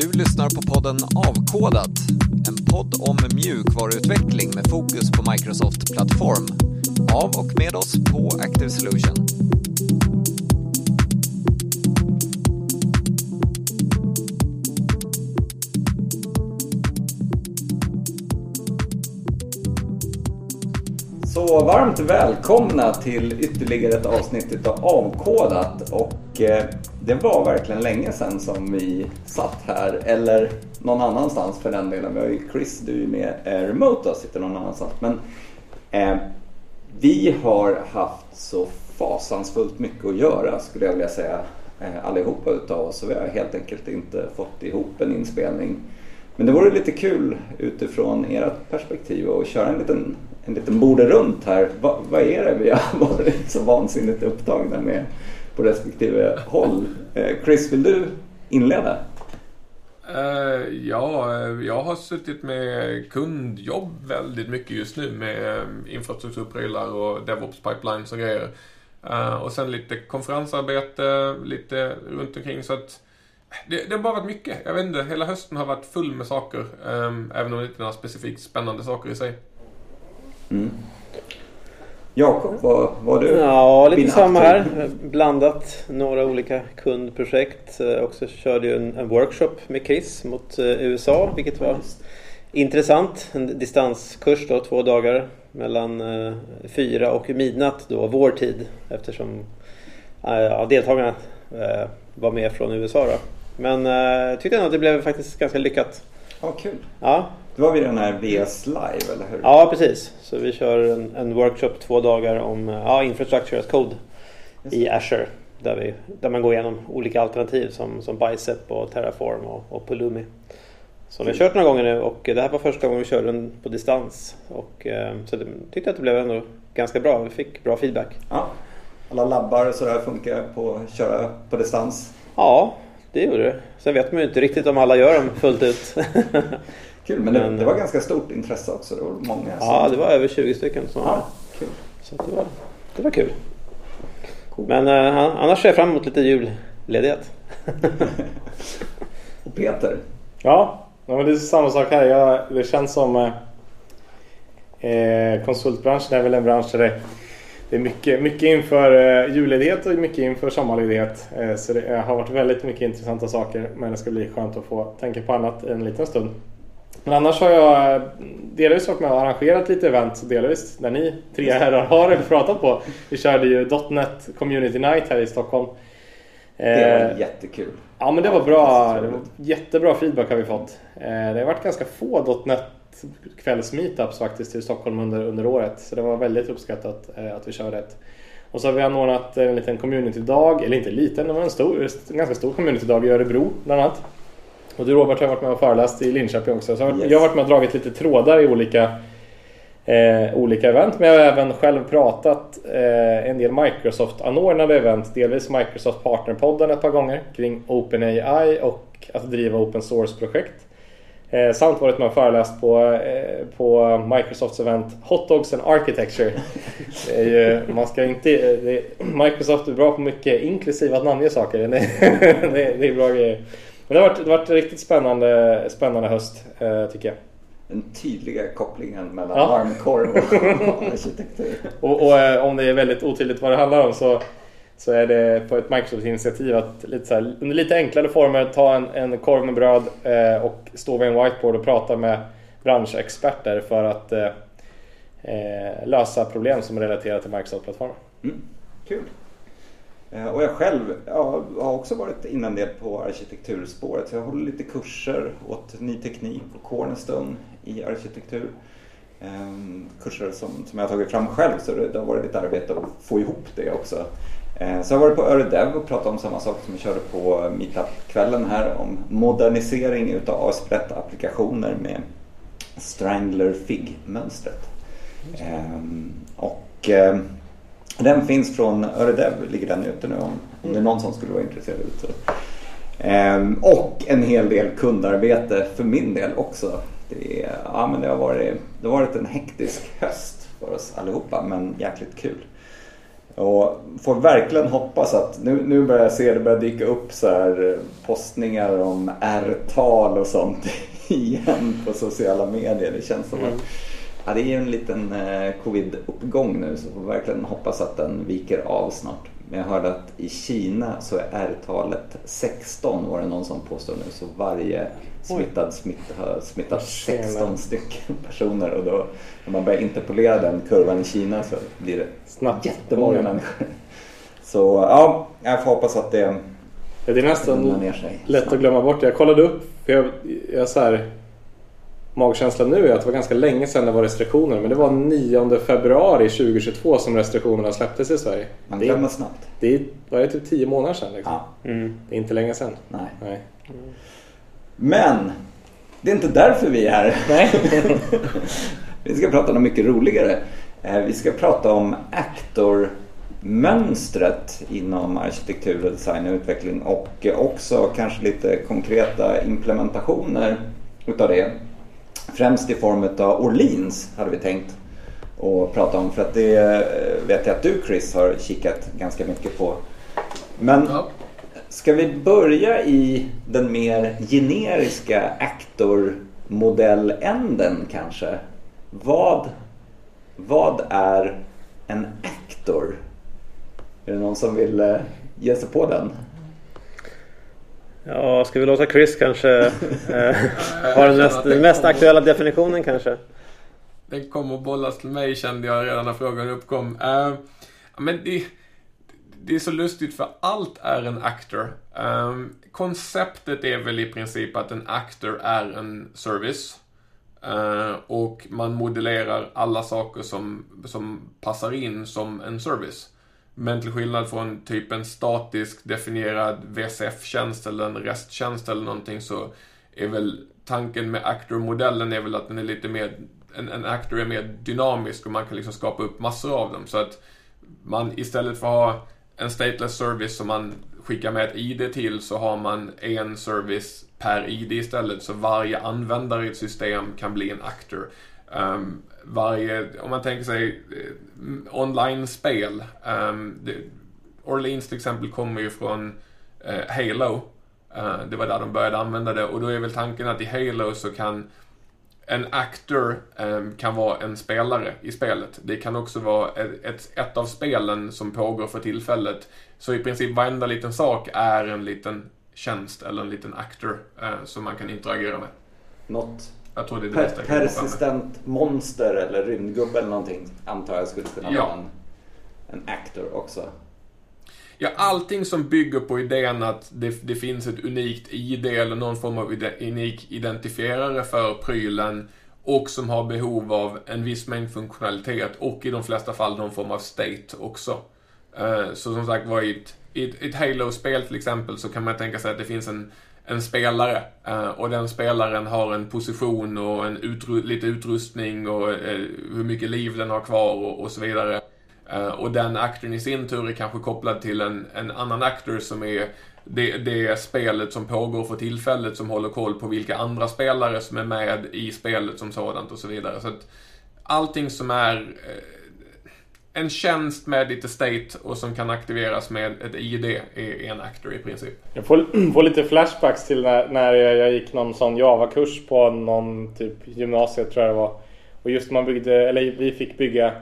Du lyssnar på podden Avkodat, en podd om mjukvaruutveckling med fokus på Microsoft Plattform. Av och med oss på Active Solution. Så varmt välkomna till ytterligare ett avsnitt av Avkodat. Och eh, det var verkligen länge sedan som vi satt här, eller någon annanstans för den delen. Vi har ju Chris, du är med eh, remote och sitter någon annanstans. Men eh, vi har haft så fasansfullt mycket att göra skulle jag vilja säga eh, allihopa utav oss. Så vi har helt enkelt inte fått ihop en inspelning. Men det vore lite kul utifrån ert perspektiv att köra en liten, en liten borde runt här. Va, vad är det vi har varit så vansinnigt upptagna med på respektive håll? Eh, Chris, vill du inleda? Eh, ja, eh, jag har suttit med kundjobb väldigt mycket just nu med infrastrukturprylar och DevOps pipelines och grejer. Och sen lite konferensarbete, lite runt omkring så att det, det har bara varit mycket. Jag vet inte, hela hösten har varit full med saker. även om det inte är några specifikt spännande saker i sig. Mm. Jakob, vad var du? Ja, lite samma här. Blandat några olika kundprojekt. Eh, Också körde ju en, en workshop med Chris mot eh, USA, vilket var intressant. En distanskurs då, två dagar mellan eh, fyra och midnatt då, vår tid. Eftersom eh, ja, deltagarna eh, var med från USA då. Men eh, tyckte ändå att det blev faktiskt ganska lyckat. Ja, kul. Ja, Det var vid den här VS Live, eller hur? ja precis. Så vi kör en, en workshop två dagar om ja, infrastructure as code i Azure. Där, vi, där man går igenom olika alternativ som, som Bicep och Terraform och, och Pulumi. Så vi har kört några gånger nu och det här var första gången vi körde den på distans. Och, eh, så det, tyckte att det blev ändå ganska bra. Vi fick bra feedback. Ja. Alla labbar och sådär funkar på att köra på distans. Ja, det gjorde det. Sen vet man ju inte riktigt om alla gör dem fullt ut. Kul, men det, Men- det var ganska stort intresse också. Det var många som... ja, det var över 20 stycken som var Ja, kul. Så det, var, det var kul. Men eh, annars ser jag fram emot lite julledighet. Och Peter, Ja, ja men det är samma sak här. Jag, det känns som eh, eh, konsultbranschen är väl en bransch där det, det är mycket, mycket inför eh, julledighet och mycket inför sommarledighet. Eh, så det eh, har varit väldigt mycket intressanta saker. Men det ska bli skönt att få tänka på annat en liten stund. Men annars har jag eh, delvis varit med och arrangerat lite event. Delvis där ni tre herrar har pratat på. Vi körde ju .NET Community Night här i Stockholm. det var Eh, jättekul. Ja men det var bra. Det var jättebra feedback har vi fått. Eh, Det har varit ganska få .NET kvällsmeetups faktiskt i Stockholm under, under året. Så det var väldigt uppskattat att vi körde ett. Och så har vi anordnat en liten communitydag, eller inte liten, det var en, stor, en ganska stor communitydag i Örebro bland annat. Och du Robert har varit med och föreläst i Linköping också. Så Yes. jag har varit med och dragit lite trådar i olika eh, olika event. Men jag har även själv pratat eh, en del Microsoft-anordnade event. Delvis Microsoft Partnerpodden ett par gånger kring OpenAI och att driva open source-projekt. Eh, samt varit med och föreläst på, eh, på Microsofts event Hot Dogs and Architecture. Är ju, man ska inte, det, Microsoft är bra på mycket inklusive att namnge saker. Det, det, det är bra grejer. Men det har varit, det har varit riktigt spännande, spännande höst eh, tycker jag. Den tydliga kopplingen mellan Ja. varmkorv och arkitektur. Och, och eh, om det är väldigt otydligt vad det handlar om så, så är det på ett Microsoft-initiativ att lite så här, under lite enklare former ta en, en korv med bröd eh, och stå vid en whiteboard och prata med branschexperter för att eh, eh, lösa problem som är relaterade till Microsoft-plattformen. Mm, kul. Eh, Och jag själv ja, har också varit inne en del på arkitekturspåret. Så jag håller lite kurser åt Ny Teknik och Cornerstone i arkitektur. Ehm, kurser som, som jag har tagit fram själv så det, det har varit lite arbete att få ihop det också. Eh, så jag har varit på Öredev och pratat om samma sak som vi körde på Meetup-kvällen här om modernisering utav ASP.NET-applikationer med Strangler Fig-mönstret. Ehm, och ehm, den finns från Öredev, ligger den ute nu om, om det är någon som skulle vara intresserad. Så. Ehm, och en hel del kundarbete för min del också. Det, är, ja, men det, har varit, det har varit en hektisk höst för oss allihopa men jäkligt kul. Och får verkligen hoppas att nu, nu börjar jag se det börjar dyka upp så här eh, postningar om R-tal och sånt igen på sociala medier. Det känns som att ja, det är ju en liten eh, covid-uppgång nu så får verkligen hoppas att den viker av snart. Men jag hörde att i Kina så är R-talet 16 var det någon som påstår nu. Så varje smittad smitt, har smittat 16 stycken personer. Och då när man börjar interpolera den kurvan i Kina så blir det Snabbt. jättemånga människor. Så ja, jag får hoppas att det Ja, det är nästan ner sig. lätt att glömma bort. Jag kollade upp, för jag, jag så här, magkänslan nu är att det var ganska länge sedan det var restriktioner. Men det var 9 februari 2022 som restriktionerna släpptes i Sverige. Man Det glömmer är, snabbt. det är, var det typ 10 månader sedan liksom. Ja, Mm. Det är inte länge sedan. nej. Nej. Men det är inte därför vi är här. Nej. vi ska prata om något mycket roligare. Eh, Vi ska prata om Actor-mönstret inom arkitektur, och design och utveckling och också kanske lite konkreta implementationer utav det. Främst i form av Orleans hade vi tänkt att prata om för att det eh, vet jag att du Chris har kikat ganska mycket på. Men. Ska vi börja i den mer generiska actor-modelländen kanske? Vad, vad är en actor? Är det någon som vill eh, ge sig på den? Ja, ska vi låta Chris kanske eh, ha den mest, den mest aktuella definitionen kanske? Den kom och bollas till mig kände jag redan när frågan uppkom. Eh, men det, det är så lustigt för allt är en actor. Eh, konceptet är väl i princip att en actor är en service. Eh, och man modellerar alla saker som, som passar in som en service. Men till skillnad från typ en statisk definierad VSF-tjänst eller en resttjänst eller någonting så är väl tanken med actor-modellen är väl att den är lite mer, en, en actor är mer dynamisk och man kan liksom skapa upp massor av dem. Så att man istället för att ha en stateless service som man skickar med ett ID till så har man en service per ID istället. Så varje användare i ett system kan bli en actor. Um, varje, om man tänker sig eh, online-spel. Um, det, Orleans till exempel kommer ju från eh, Halo. Uh, det var där de började använda det och då är väl tanken att i Halo så kan en actor um, kan vara en spelare i spelet. Det kan också vara ett, ett, ett av spelen som pågår för tillfället. Så i princip varenda liten sak är en liten tjänst eller en liten actor eh, som man kan interagera med. Något jag tror det är det per- bästa persistent monster eller rymdgubbe eller någonting antar jag skulle kunna Ja. vara en, en actor också. Ja, allting som bygger på idén att det, det finns ett unikt ID eller någon form av ide, unik identifierare för prylen och som har behov av en viss mängd funktionalitet och i de flesta fall någon form av state också. Eh, Så som sagt var i ett, i ett Halo-spel till exempel så kan man tänka sig att det finns en, en spelare eh, och den spelaren har en position och en utru, lite utrustning och eh, hur mycket liv den har kvar och, och så vidare. Eh, och den aktorn i sin tur är kanske kopplad till en, en annan aktor som är det, det spelet som pågår för tillfället som håller koll på vilka andra spelare som är med i spelet som sådant och så vidare. Så att allting som är en tjänst med lite state och som kan aktiveras med ett ID är, en actor i princip. Jag får, får lite flashbacks till när, när jag jag gick någon sån Java-kurs på någon typ gymnasiet tror jag det var. Och just man byggde, eller vi fick bygga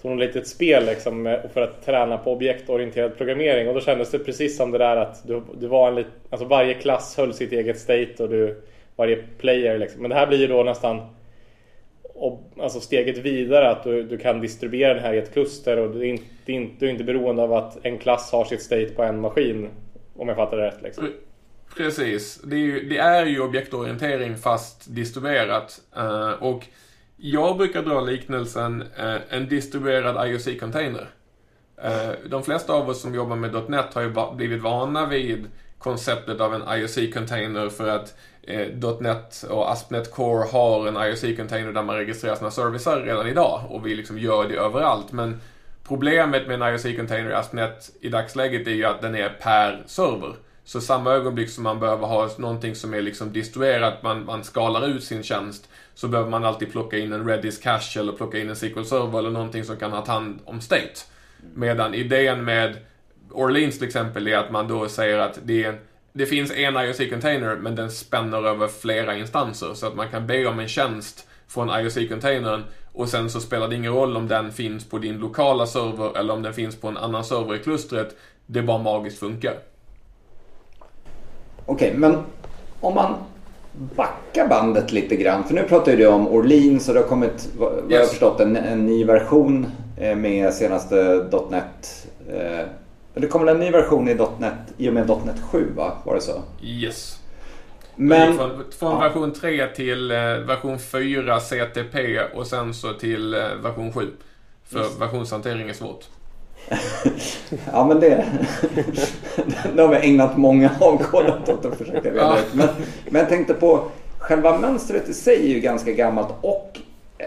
som ett litet spel liksom för att träna på objektorienterad programmering. Och då kändes det precis som det där att du, du var en lit, alltså varje klass höll sitt eget state och du, varje player liksom. Men det här blir ju då nästan alltså steget vidare att du, du kan distribuera den här i ett kluster och du är, inte, du är inte- du är inte beroende av att en klass har sitt state på en maskin. Om jag fattar det rätt liksom. Precis. Det är ju, det är ju objektorientering fast distribuerat. Uh, och jag brukar dra liknelsen uh, en distribuerad IOC-container. Uh, eh, de flesta av oss som jobbar med .NET har ju blivit vana vid konceptet av en IOC-container för att eh, .NET och ASP.NET Core har en IOC-container där man registrerar sina servicer redan idag och vi liksom gör det överallt. Men problemet med en IOC-container i ASP.NET i dagsläget är ju att den är per server. Så samma ögonblick som man behöver ha någonting som är liksom distribuerat, man, man skalar ut sin tjänst, så behöver man alltid plocka in en Redis cache eller plocka in en SQL server eller någonting som kan ha hand om state. Medan idén med Orleans till exempel är att man då säger att det, är, det finns en IOC-container men den spänner över flera instanser. Så att man kan be om en tjänst från IOC-containern och sen så spelar det ingen roll om den finns på din lokala server eller om den finns på en annan server i klustret. Det bara magiskt funkar. Okej, okay, men om man backar bandet lite grann. För nu pratar du om Orleans och det har kommit, vad yes. jag har förstått, en, en ny version eh, med senaste .NET. Eh, det kommer en ny version i .NET i och med .NET 7 va? Var det så? Yes. Men, från, från ja. version 3 till eh, version 4 CTP och sen så till version 7. För Just. versionshantering är svårt. ja men det, det har vi ägnat många avkodat åt att försöka reda ut. Men, men jag tänkte på själva mönstret i sig är ju ganska gammalt och eh,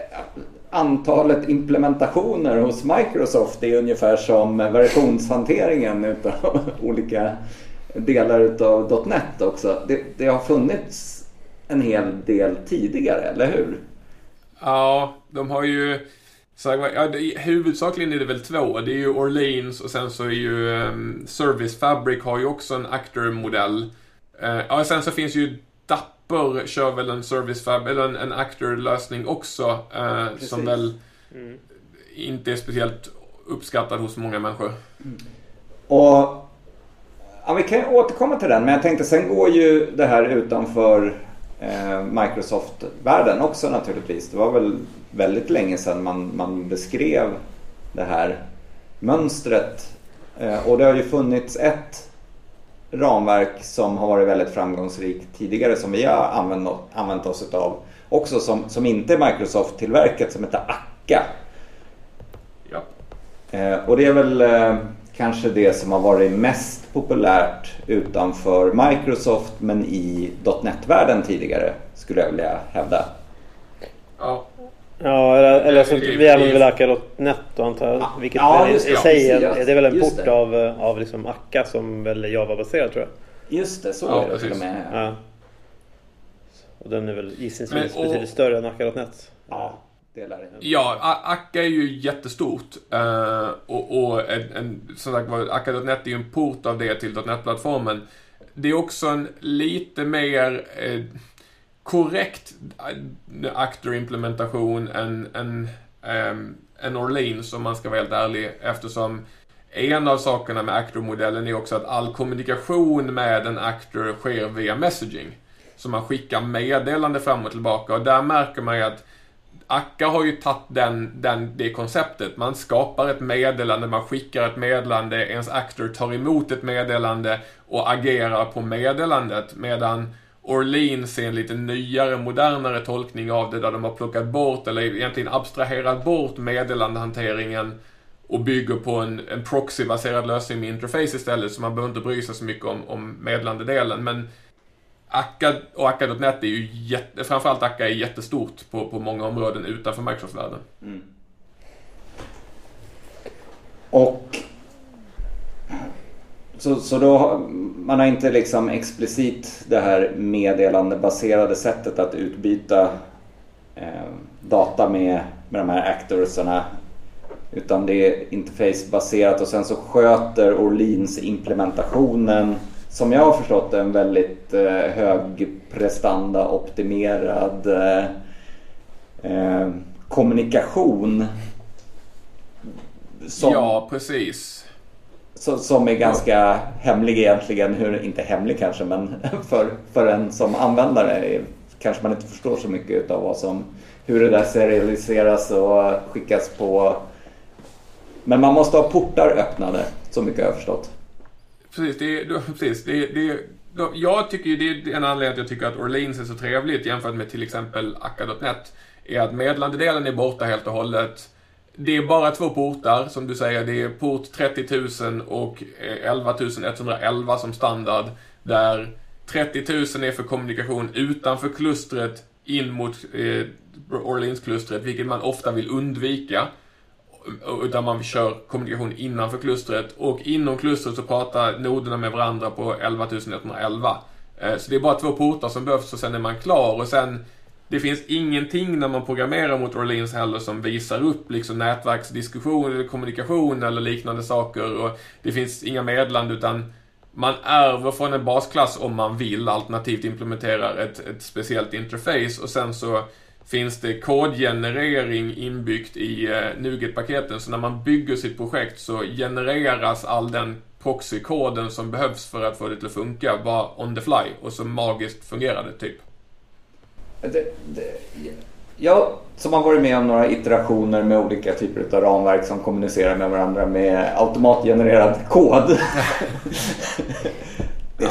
antalet implementationer hos Microsoft är ungefär som versionshanteringen utav olika delar utav .NET också. Det, det har funnits en hel del tidigare, eller hur? Ja, de har ju så, ja, det, huvudsakligen är det väl två. Det är ju Orleans och sen så är ju um, Service Fabric har ju också en Actor-modell. Uh, ja, sen så finns ju Dapper kör väl en Service Fabric, eller en, en Actor-lösning också. Uh, som väl mm. inte är speciellt uppskattad hos många människor. Mm. Och ja, Vi kan återkomma till den, men jag tänkte sen går ju det här utanför eh, Microsoft-världen också naturligtvis. Det var väl väldigt länge sedan man, man beskrev det här mönstret. Eh, och det har ju funnits ett ramverk som har varit väldigt framgångsrikt tidigare som vi har använt, använt oss av också som, som inte är Microsoft-tillverkat som heter Akka. Ja. Eh, och det är väl eh, kanske det som har varit mest populärt utanför Microsoft men i .NET-världen tidigare skulle jag vilja hävda. Ja. Ja, eller, eller så vi använder väl Akka.net då antar jag. Vilket ja, i sig är, det är väl en port av, av liksom Akka som väl är Java-baserad tror jag. Just det, så ja, är det till och med. Ja. Och den är väl gissningsvis betydligt större än Akka.net. Ja. Ja, Akka är ju jättestort. Uh, och, och en, en, som sagt var, Akka.net är ju en port av det till .NET-plattformen. Det är också en lite mer eh, korrekt äh, Actor-implementation än, än, um, ehm, än Orleans om man ska vara helt ärlig eftersom en av sakerna med Actor-modellen är också att all kommunikation med en Actor sker via messaging. Så man skickar meddelande fram och tillbaka och där märker man ju att Akka har ju tagit den, den, det konceptet. Man skapar ett meddelande, man skickar ett meddelande, ens actor tar emot ett meddelande och agerar på meddelandet. Medan Orleans är en lite nyare, modernare tolkning av det där de har plockat bort, eller egentligen abstraherat bort meddelandehanteringen och bygger på en, en proxy-baserad lösning med interface istället, så man behöver inte bry sig så mycket om, om meddelandedelen. Men Akka och Akka.net är ju jätte, framförallt Akka är jättestort på, på många områden utanför Microsoft-världen. Mm. Och så, så då, man har inte liksom explicit det här meddelandebaserade sättet att utbyta eh, data med, med de här actorsarna. Utan det är interfacebaserat och sen så sköter Orleans implementationen som jag har förstått en väldigt eh, högprestanda optimerad eh, eh kommunikation. Som, ja, precis. Så, som är ganska hemlig egentligen. Hur, inte hemlig kanske, men för, för en som användare kanske man inte förstår så mycket av vad som, hur det där serialiseras och skickas på. Men man måste ha portar öppnade, så mycket har jag förstått precis. Det, precis det, det, jag tycker ju det är en anledning att jag tycker att Orleans är så trevligt jämfört med till exempel Akka.net. Är att meddelandedelen är borta helt och hållet. Det är bara två portar, som du säger. Det är port 30 000 och eh, 11 111 som standard. Där 30 000 är för kommunikation utanför klustret in mot eh, Orleans-klustret, vilket man ofta vill undvika. Utan man kör kommunikation innanför klustret och inom klustret så pratar noderna med varandra på 11 111. Eh, så det är bara två portar som behövs och sen är man klar och sen det finns ingenting när man programmerar mot Orleans heller som visar upp liksom nätverksdiskussion eller kommunikation eller liknande saker. Och det finns inga meddelanden utan man ärver från en basklass om man vill alternativt implementerar ett, ett speciellt interface och sen så finns det kodgenerering inbyggt i eh, NuGet-paketen. Så när man bygger sitt projekt så genereras all den proxykoden som behövs för att få det till att funka bara on the fly och så magiskt fungerar det typ. Det, det, jag som har varit med om några iterationer med olika typer av ramverk som kommunicerar med varandra med automatgenererad kod. det ja.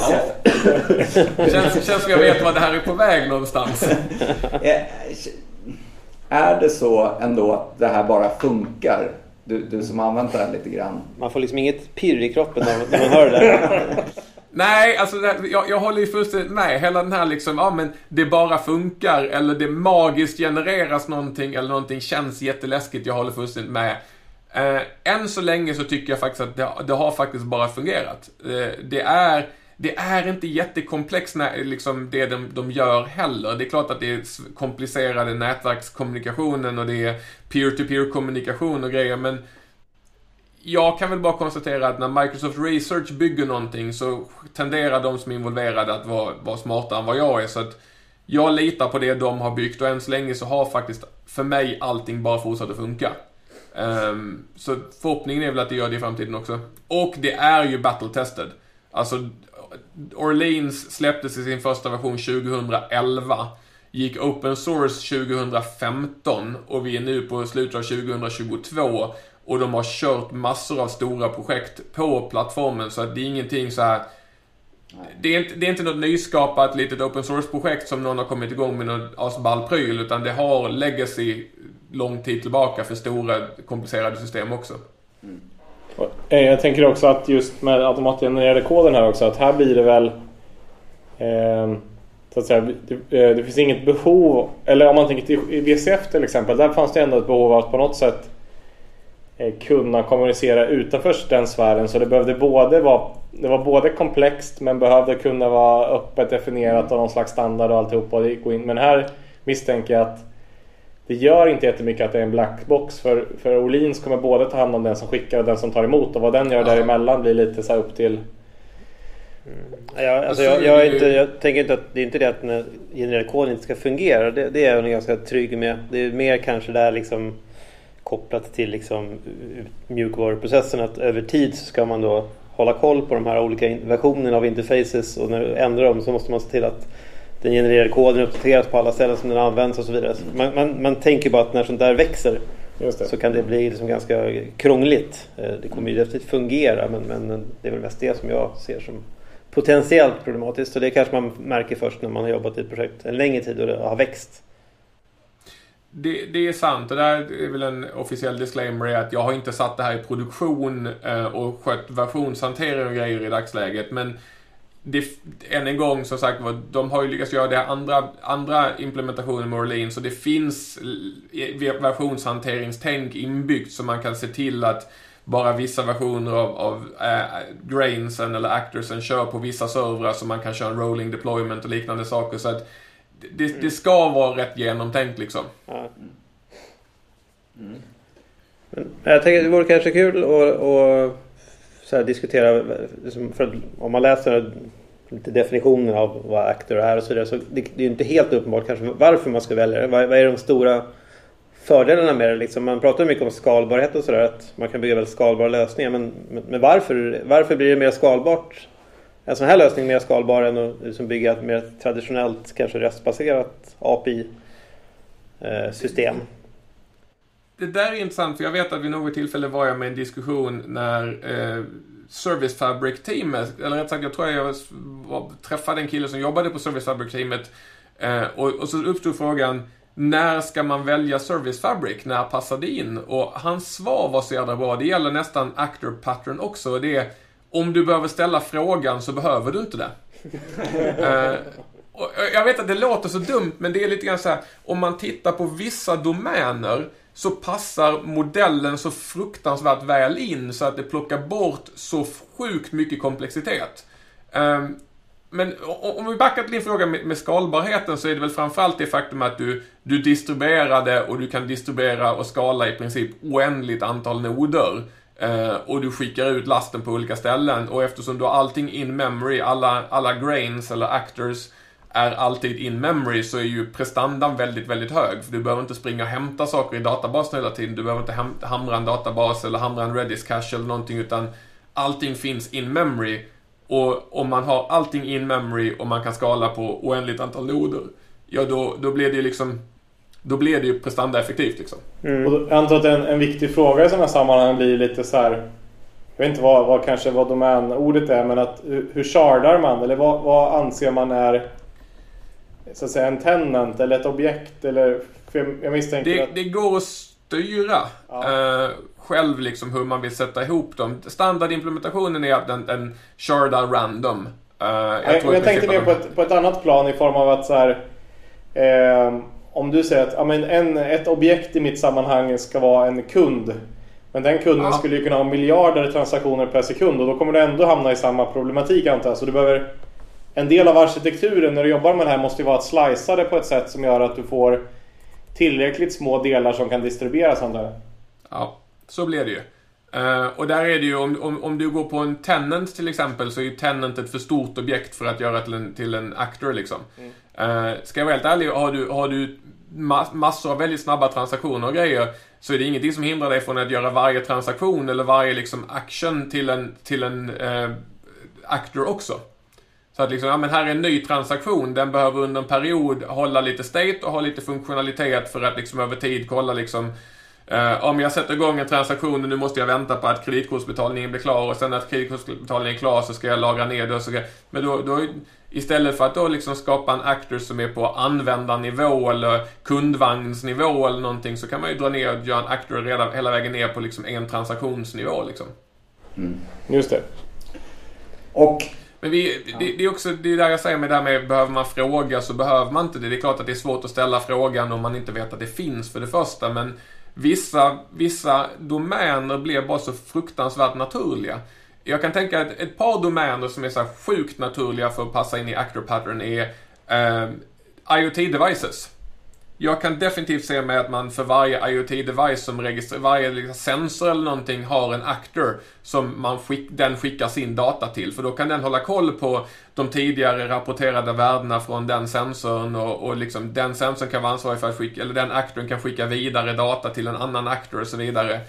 känns, känns som jag vet var det här är på väg någonstans. Eh, är det så ändå att det här bara funkar? Du, du som har använt det här lite grann. Man får liksom inget pirr i kroppen när man hör det där. Nej, alltså här, jag, jag håller ju fullständigt med. Hela den här liksom, ja men det bara funkar eller det magiskt genereras någonting eller någonting känns jätteläskigt. Jag håller fullständigt med. Eh, än så länge så tycker jag faktiskt att det, det har faktiskt bara fungerat. Eh, det är det är inte jättekomplext när, liksom, det de, de gör heller. Det är klart att det är komplicerade nätverkskommunikationen och det är peer-to-peer kommunikation och grejer men jag kan väl bara konstatera att när Microsoft Research bygger någonting så tenderar de som är involverade att vara, vara smartare än vad jag är. Så att jag litar på det de har byggt och än så länge så har faktiskt för mig allting bara fortsatt att funka. Um, så förhoppningen är väl att det gör det i framtiden också. Och det är ju battle-tested. Alltså, Orleans släpptes i sin första version 2011. Gick open source 2015 och vi är nu på slutet av 2022 och de har kört massor av stora projekt på plattformen så att det är ingenting så här. Det är, inte, det är inte något nyskapat litet open source-projekt som någon har kommit igång med någon asball pryl utan det har legacy lång tid tillbaka för stora komplicerade system också. Mm. Jag tänker också att just med automatgenererade koden här också att här blir det väl eh, så att säga, det, eh, det, finns inget behov eller om man tänker till VCF till exempel där fanns det ändå ett behov av att på något sätt Eh, kunna kommunicera utanför den sfären. Så det behövde både vara, det var både komplext men behövde kunna vara öppet definierat och någon slags standard och alltihopa. Men här misstänker jag att det gör inte jättemycket att det är en blackbox för, för Olins kommer både ta hand om den som skickar och den som tar emot och vad den gör däremellan blir lite så upp till Mm. Ja, alltså jag, jag, inte, jag, tänker inte att det är inte det att den genererade koden inte ska fungera. Det, det är jag ganska trygg med. Det är mer kanske där liksom kopplat till liksom mjukvaruprocessen att över tid så ska man då hålla koll på de här olika versionerna av interfaces och när du ändrar dem så måste man se till att den genererade koden uppdateras på alla ställen som den används och så vidare. Man, man, man tänker bara att när sånt där växer så kan det bli liksom ganska krångligt. Eh, det kommer ju definitivt fungera men, men det är väl mest det som jag ser som potentiellt problematiskt. Och det kanske man märker först när man har jobbat i ett projekt en längre tid och det har växt. Det, det, är sant och där är väl en officiell disclaimer att jag har inte satt det här i produktion eh, och skött versionshantering och grejer i dagsläget. Men det, än en gång som sagt de har ju lyckats göra det andra, andra implementationer med Orlean, så det finns versionshanteringstänk inbyggt så man kan se till att bara vissa versioner av, av eh, äh, grainsen eller actorsen kör på vissa servrar så man kan köra en rolling deployment och liknande saker. Så att det, det ska vara rätt genomtänkt liksom. Ja. Mm. Men jag tänker det vore kanske kul att, diskutera, liksom, för om man läser lite definitioner av vad actor är och så vidare så det, det är inte helt uppenbart kanske varför man ska välja det. Vad, vad är de stora fördelarna med det? Liksom, man pratar mycket om skalbarhet och sådär, att man kan bygga väldigt skalbara lösningar. Men, men, men, varför, varför blir det mer skalbart en sån här lösning mer skalbar än att liksom bygga ett mer traditionellt, kanske restbaserat API-system? Det där är intressant, för jag vet att vid något tillfälle var jag med en diskussion när eh, Service Fabric-teamet, eller rätt sagt, jag tror jag var, träffade en kille som jobbade på Service Fabric-teamet eh, och, och, så uppstod frågan när ska man välja Service Fabric? När passar det in? Och hans svar var så jävla bra. Det gäller nästan Actor Pattern också. Det är om du behöver ställa frågan så behöver du inte det. uh, jag vet att det låter så dumt, men det är lite grann så här, om man tittar på vissa domäner så passar modellen så fruktansvärt väl in så att det plockar bort så sjukt mycket komplexitet. Um, men om vi backar till din fråga med, med, skalbarheten så är det väl framförallt det faktum att du, du distribuerade och du kan distribuera och skala i princip oändligt antal noder. Eh, och du skickar ut lasten på olika ställen och eftersom du har allting in memory, alla, alla grains eller actors är alltid in memory så är ju prestandan väldigt, väldigt hög. För du behöver inte springa och hämta saker i databasen hela tiden. Du behöver inte hamra en databas eller hamra en Redis cache eller någonting utan allting finns in memory. Och om man har allting in memory och man kan skala på oändligt antal noder, ja då, då blir det ju liksom då blir det ju prestandaeffektivt liksom. Mm. Och jag antar att en, en viktig fråga i sådana här sammanhang blir lite så här. Jag vet inte vad, vad kanske vad domänordet är men att hur, hur shardar man eller vad, vad anser man är så att säga en tenant eller ett objekt eller för jag misstänker det, att... det går att styra ja. uh, själv liksom hur man vill sätta ihop dem. Standardimplementationen är att den, den shardar random. Uh, jag, jag, jag tänkte mer på ett, på ett annat plan i form av att så här, eh, om du säger att ja, men en, ett objekt i mitt sammanhang ska vara en kund. Men den kunden ja. skulle ju kunna ha miljarder transaktioner per sekund och då kommer du ändå hamna i samma problematik antar jag. Så du behöver en del av arkitekturen när du jobbar med det här måste ju vara att slicea det på ett sätt som gör att du får tillräckligt små delar som kan distribueras antar jag. Ja, så blir det ju. Uh, och där är det ju, om, om, om, du går på en tenant till exempel, så är ju tenant ett för stort objekt för att göra till en, till en actor liksom. Mm. Uh, ska jag vara helt ärlig, har du, har du massor av väldigt snabba transaktioner och grejer, så är det ingenting som hindrar dig från att göra varje transaktion eller varje liksom action till en, till en uh, actor också. Så att liksom, ja men här är en ny transaktion, den behöver under en period hålla lite state och ha lite funktionalitet för att liksom över tid kolla liksom Uh, om jag sätter igång en transaktion och nu måste jag vänta på att kreditkortsbetalningen blir klar och sen när kreditkortsbetalningen är klar så ska jag lagra ner det och så Men då, då istället för att då liksom skapa en actor som är på användarnivå eller kundvagnsnivå eller någonting så kan man ju dra ner och göra en actor redan, hela vägen ner på liksom en transaktionsnivå liksom. Mm. Just det. Och men vi, det, det, är också det är där jag säger med det här med behöver man fråga så behöver man inte det. Det är klart att det är svårt att ställa frågan om man inte vet att det finns för det första. Men vissa, vissa domäner blir bara så fruktansvärt naturliga. Jag kan tänka att ett par domäner som är så sjukt naturliga för att passa in i actor pattern är eh, IoT devices. Jag kan definitivt se med att man för varje IoT-device som registrerar, varje liksom sensor eller någonting har en actor som man skick, den skickar sin data till. För då kan den hålla koll på de tidigare rapporterade värdena från den sensorn och, och liksom den sensorn kan vara ansvarig för att skicka, eller den actorn kan skicka vidare data till en annan actor och så vidare.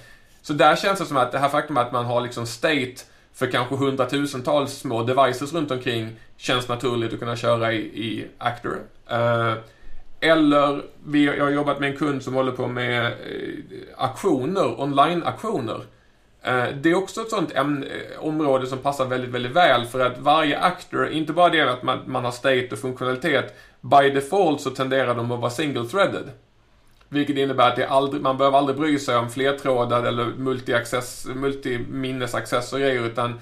Så där känns det som att det här faktum att man har liksom state för kanske hundratusentals små devices runt omkring känns naturligt att kunna köra i, i actor. Uh, eller vi, jag har jobbat med en kund som håller på med eh, aktioner, online-aktioner. Eh, det är också ett sånt ämne, eh, område som passar väldigt, väldigt väl för att varje actor, inte bara det att man, man har state och funktionalitet, by default så tenderar de att vara single-threaded. Vilket innebär att det aldrig, man behöver aldrig bry sig om flertrådad eller multi-access, multi-minnesaccess och grejer utan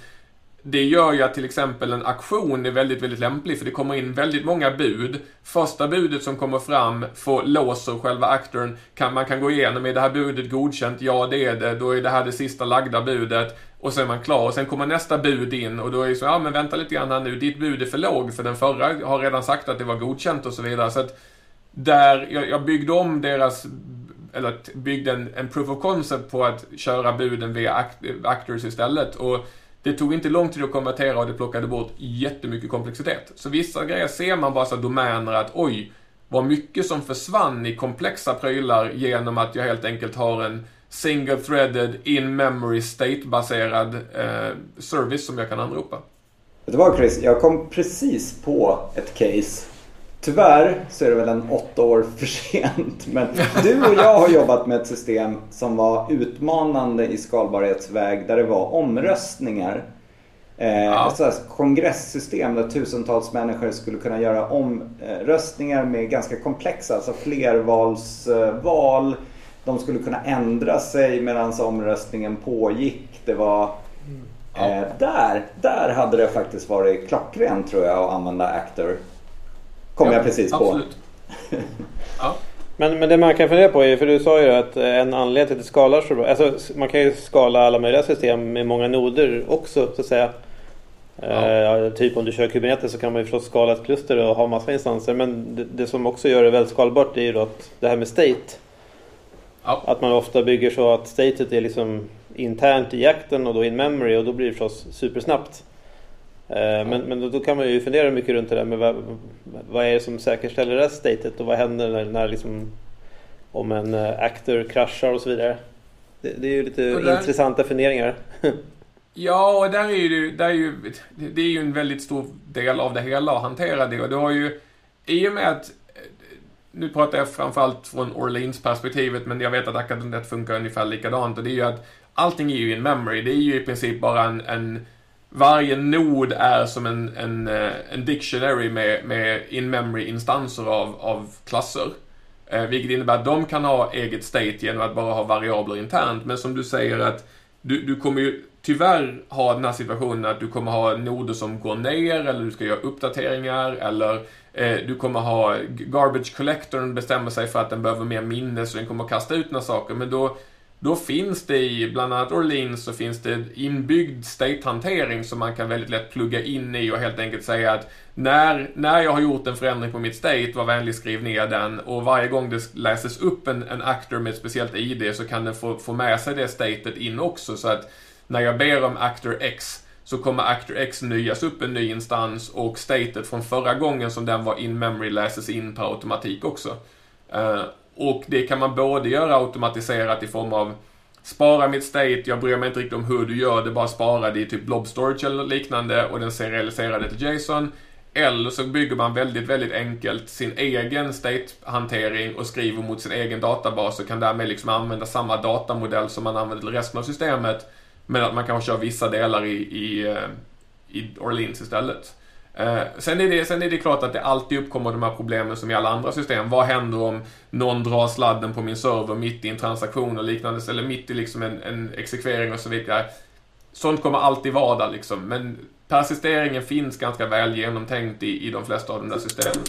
det gör ju att till exempel en aktion är väldigt, väldigt lämplig för det kommer in väldigt många bud. Första budet som kommer fram får låser själva aktorn. Kan, man kan gå igenom, är det här budet godkänt? Ja, det är det. Då är det här det sista lagda budet. Och så är man klar. Och sen kommer nästa bud in och då är det så, ja men vänta lite grann här nu. Ditt bud är för låg för den förra har redan sagt att det var godkänt och så vidare. Så att där, jag, jag byggde om deras eller byggde en, en proof of concept på att köra buden via act, actors istället. Och det tog inte lång tid att konvertera och det plockade bort jättemycket komplexitet. Så vissa grejer ser man bara så domäner att oj, vad mycket som försvann i komplexa prylar genom att jag helt enkelt har en single threaded in memory state-baserad eh, service som jag kan anropa. Vet du vad Chris, jag kom precis på ett case Tyvärr så är det väl en åtta år för sent. Men du och jag har jobbat med ett system som var utmanande i skalbarhetsväg där det var omröstningar. Eh, ja. Ett kongresssystem där tusentals människor skulle kunna göra omröstningar med ganska komplexa, alltså flervalsval. De skulle kunna ändra sig medan omröstningen pågick. Det var eh, där, där hade det faktiskt varit klockrent tror jag att använda Actor. Kom ja, jag precis absolut. på. ja. Men, men det man kan fundera på är, för du sa ju att en anledning till att det skalar så bra. Alltså man kan ju skala alla möjliga system med många noder också så att säga. Ja. Uh, typ om du kör Kubernetes så kan man ju förstås skala ett kluster och ha massa instanser. Men det, det som också gör det väldigt skalbart är ju då att det här med state. Ja. Att man ofta bygger så att statet är liksom internt i jakten och då in memory och då blir det förstås supersnabbt. Uh, men, men då, kan man ju fundera mycket runt det där med vad, vad är det som säkerställer det här statet och vad händer när, när liksom, om en uh, actor kraschar och så vidare. Det, det är ju lite där... intressanta funderingar. Ja, och där är ju, där är ju, det är ju en väldigt stor del av det hela att hantera det. Och du har ju, i och med att, nu pratar jag framförallt från Orleans perspektivet, men jag vet att Akadonet funkar ungefär likadant. Och det är ju att allting är ju in memory. Det är ju i princip bara en, en varje nod är som en, en, eh, en dictionary med, med in-memory-instanser av, av klasser. Eh, vilket innebär att de kan ha eget state genom att bara ha variabler internt. Men som du säger att du, du kommer ju tyvärr ha den här situationen att du kommer ha noder som går ner eller du ska göra uppdateringar eller eh, du kommer ha garbage collectorn bestämmer sig för att den behöver mer minne så den kommer kasta ut några saker. Men då, då finns det i bland annat Orleans så finns det inbyggd state-hantering som man kan väldigt lätt plugga in i och helt enkelt säga att när, när jag har gjort en förändring på mitt state, var vänlig skriv ner den och varje gång det läses upp en, en actor med ett speciellt ID så kan den få, få med sig det statet in också så att när jag ber om Actor X så kommer Actor X nyas upp en ny instans och statet från förra gången som den var in memory läses in per automatik också. Uh, och det kan man både göra automatiserat i form av spara mitt state, jag bryr mig inte riktigt om hur du gör det, bara spara det i typ blob storage eller liknande och den serialiserar det till JSON. Eller så bygger man väldigt, väldigt enkelt sin egen state-hantering och skriver mot sin egen databas och kan därmed liksom använda samma datamodell som man använder till resten av systemet men att man kanske kör vissa delar i, i, eh, i Orleans istället. Eh, sen, är det, sen är det klart att det alltid uppkommer de här problemen som i alla andra system. Vad händer om någon drar sladden på min server mitt i en transaktion och liknande, eller mitt i liksom en, en exekvering och så vidare. Sånt kommer alltid vara där liksom, men persisteringen finns ganska väl genomtänkt i, i de flesta av de där systemen.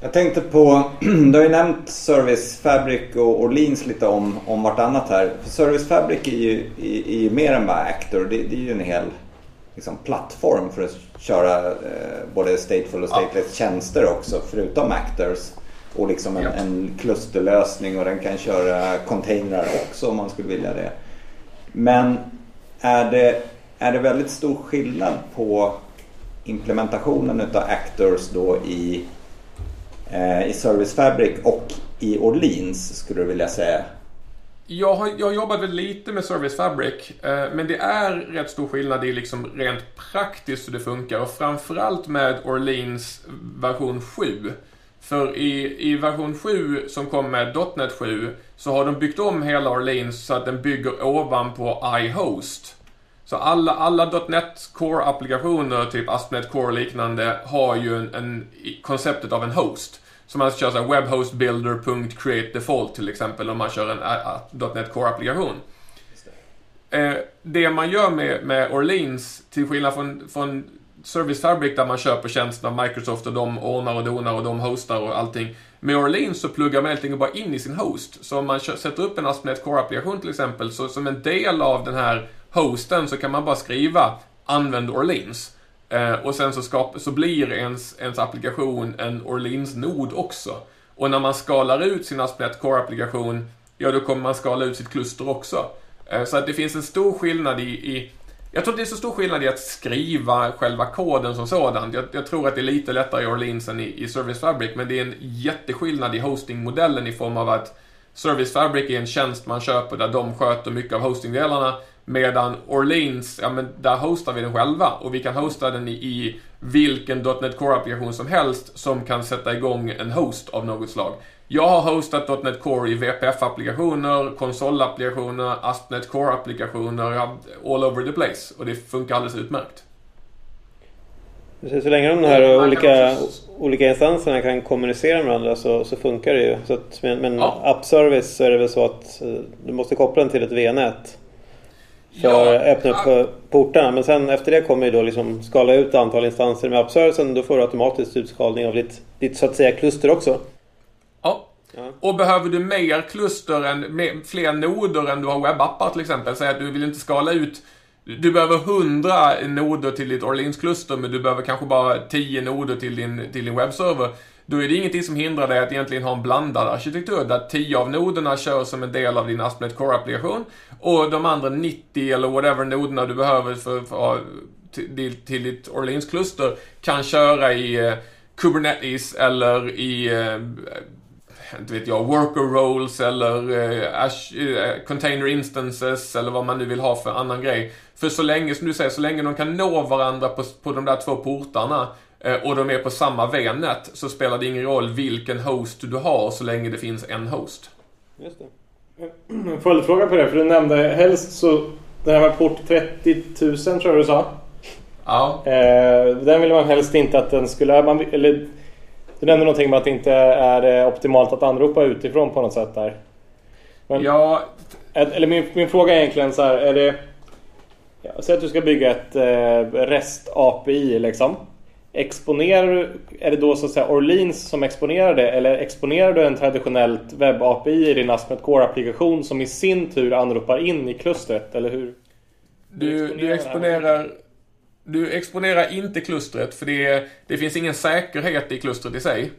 Jag tänkte på, du har ju nämnt Service Fabric och Orleans lite om, om vartannat här. För Service Fabric är ju, är, är ju mer än bara Actor. Det, det, är ju en hel liksom, plattform för att köra eh, både stateful och stateless tjänster också förutom Actors. Och liksom en, ja. en klusterlösning och den kan köra containrar också om man skulle vilja det. Men är det, är det väldigt stor skillnad på implementationen utav Actors då i Eh, i Service Fabric och i Orleans skulle du vilja säga? Jag har, jag har jobbat lite med Service Fabric, eh, men det är rätt stor skillnad i liksom rent praktiskt hur det funkar och framförallt med Orleans version 7. För i, i version 7 som kom med .NET 7 så har de byggt om hela Orleans så att den bygger ovanpå iHost. Så alla, alla .NET Core-applikationer, typ ASP.NET Core och liknande, har ju en, en, konceptet av en host. Så man kör så här webhostbuilder.createDefault till exempel om man kör en .NET Core-applikation. Eh, det man gör med, med Orleans, till skillnad från, från Service Fabric där man köper tjänsten av Microsoft och de ordnar och donar och de hostar och allting. Med Orleans så pluggar man helt enkelt bara in i sin host. Så om man sätter upp en ASP.NET Core-applikation till exempel, så som en del av den här hosten så kan man bara skriva använd Orleans. Eh, och sen så, skap, så blir ens, ens applikation en Orleans-nod också. Och när man skalar ut sin Asplet Core-applikation, ja då kommer man skala ut sitt kluster också. Eh, så att det finns en stor skillnad i, i jag tror att det är så stor skillnad i att skriva själva koden som sådan. Jag, jag tror att det är lite lättare i Orleans än i, i Service Fabric, men det är en jätteskillnad i hostingmodellen i form av att Service Fabric är en tjänst man köper där de sköter mycket av hostingdelarna Medan Orleans, ja men där hostar vi den själva och vi kan hosta den i, i vilken .NET Core-applikation som helst som kan sätta igång en host av något slag. Jag har hostat .NET Core i VPF-applikationer, konsolapplikationer, ASP.NET Core-applikationer, all over the place. Och det funkar alldeles utmärkt. Så länge de här olika, också... olika instanserna kan kommunicera med varandra så, så funkar det ju. Så att, men men ja. app-service så är det väl så att eh, du måste koppla den till ett VNät för att öppna upp portarna. Men sen efter det kommer ju då liksom skala ut antal instanser med appservicen. Då får du automatiskt utskalning av ditt, ditt så att säga kluster också. Ja. ja. Och behöver du mer kluster än, mer, fler noder än du har webbappar till exempel. Säg att du vill inte skala ut du behöver 100 noder till ditt Orleans-kluster men du behöver kanske bara 10 noder till din, till din webbserver. Då är det ingenting som hindrar dig att egentligen ha en blandad arkitektur där 10 av noderna kör som en del av din ASP.NET Core-applikation och de andra 90 eller whatever noderna du behöver för, för, till, till ditt Orleans-kluster kan köra i eh, Kubernetes eller i eh, inte vet jag, worker roles eller eh, eh, container instances eller vad man nu vill ha för annan grej. För så länge, som du säger, så länge de kan nå varandra på, på de där två portarna och de är på samma VNet så spelar det ingen roll vilken host du har så länge det finns en host. Just det. En följdfråga på det, för du nämnde helst så den här med port 30 000 tror jag du sa. Ja. Eh, den vill man helst inte att den skulle... Man, eller, du nämnde någonting om att det inte är eh, optimalt att anropa utifrån på något sätt där. Men, ja. Eller min, min fråga är egentligen så här, är det... Ja, säg att du ska bygga ett eh, REST-API liksom. Exponerar du, är det då så att säga Orleans som exponerar det eller exponerar du en traditionellt webb-API i din ASP.NET Core-applikation som i sin tur anropar in i klustret, eller hur? Du, du exponerar du exponerar inte klustret för det, det finns ingen säkerhet i klustret i sig.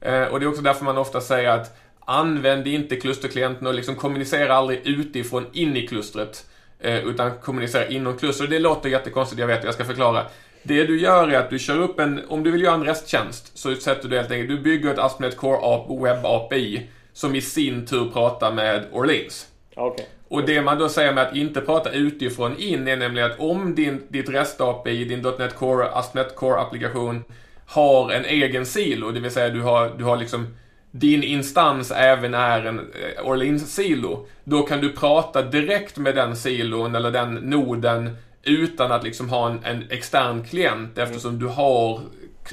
Eh, och det är också därför man ofta säger att använd inte klusterklienten och liksom kommunicera aldrig utifrån in i klustret. Eh, utan kommunicera inom klustret. Det låter jättekonstigt, jag vet, jag ska förklara. Det du gör är att du kör upp en, om du vill göra en resttjänst så sätter du helt enkelt, du bygger ett ASP.NET Core Web API som i sin tur pratar med Orleans. Okay. Och det man då säger med att inte prata utifrån in är nämligen att om din, ditt REST-API, din .NET Core, ASP.NET Core-applikation har en egen silo, det vill säga du har, du har liksom din instans även är en eh, Orleans-silo, då kan du prata direkt med den silon eller den noden utan att liksom ha en, en extern klient eftersom du har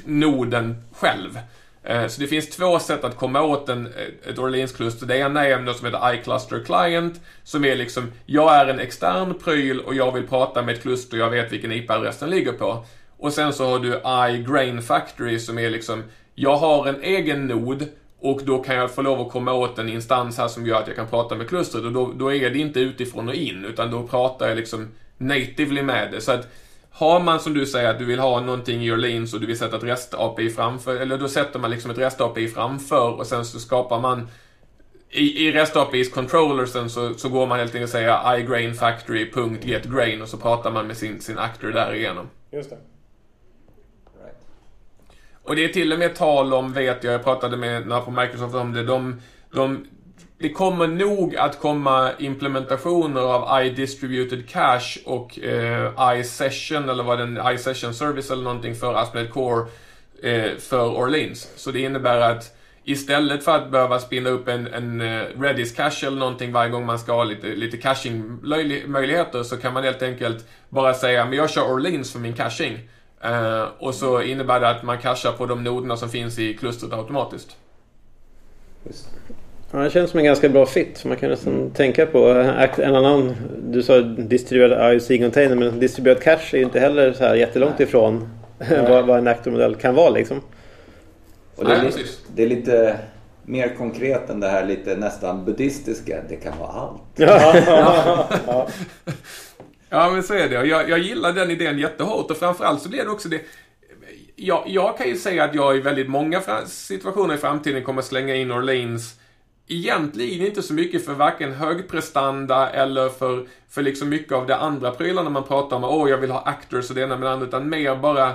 noden själv. Eh, så det finns två sätt att komma åt en, ett Orleans-kluster. Det ena är något som heter iCluster Client, som är liksom, jag är en extern pryl och jag vill prata med ett kluster, jag vet vilken IP-adress den ligger på. Och sen så har du iGrain Factory som är liksom, jag har en egen nod och då kan jag få lov att komma åt en instans här som gör att jag kan prata med klustret och då, då är det inte utifrån och in utan då pratar jag liksom natively med det. Så att har man som du säger att du vill ha någonting i Orleans och du vill sätta ett REST-API framför, eller då sätter man liksom ett REST-API framför och sen så skapar man i, i REST APIs controllersen så, så går man helt enkelt och säger iGrain factory.getGrain och så pratar man med sin, sin actor därigenom. Just det. Och det är till och med tal om, vet jag, jag pratade med några på Microsoft om det, de, de det kommer nog att komma implementationer av iDistributed Cache och eh, iSession eller vad den iSession Service eller någonting för ASP.NET Core eh, för Orleans. Så det innebär att istället för att behöva spinna upp en, en uh, Redis cache eller någonting varje gång man ska ha lite, lite caching-möjligheter så kan man helt enkelt bara säga men jag kör Orleans för min caching. Uh, och så innebär det att man cachar på de noderna som finns i klustret automatiskt. Ja, det känns som en ganska bra fit. För man kan nästan mm. tänka på en annan. Du sa distribuerad IOC-container men distribuerad cache är ju inte heller så här jättelångt Nej. ifrån vad, vad en Actor-modell kan vara liksom. Och det, är lite, det är lite mer konkret än det här lite nästan buddhistiska. Det kan vara allt. ja. ja men så är det. Jag, jag gillar den idén jättehårt och framförallt så blir det också det jag, jag kan ju säga att jag i väldigt många situationer i framtiden kommer slänga in Orleans egentligen inte så mycket för varken högprestanda eller för, för liksom mycket av det andra prylarna man pratar om. Åh, oh, jag vill ha actors och det ena med det andra. Utan mer bara